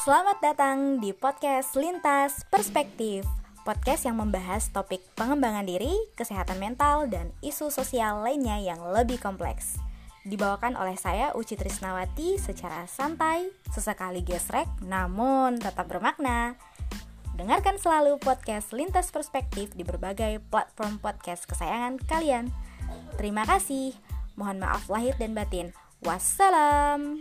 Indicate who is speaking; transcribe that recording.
Speaker 1: Selamat datang di podcast Lintas Perspektif Podcast yang membahas topik pengembangan diri, kesehatan mental, dan isu sosial lainnya yang lebih kompleks. Dibawakan oleh saya Uci Trisnawati secara santai, sesekali gesrek, namun tetap bermakna. Dengarkan selalu podcast Lintas Perspektif di berbagai platform podcast kesayangan kalian. Terima kasih. Mohon maaf lahir dan batin. Wassalam.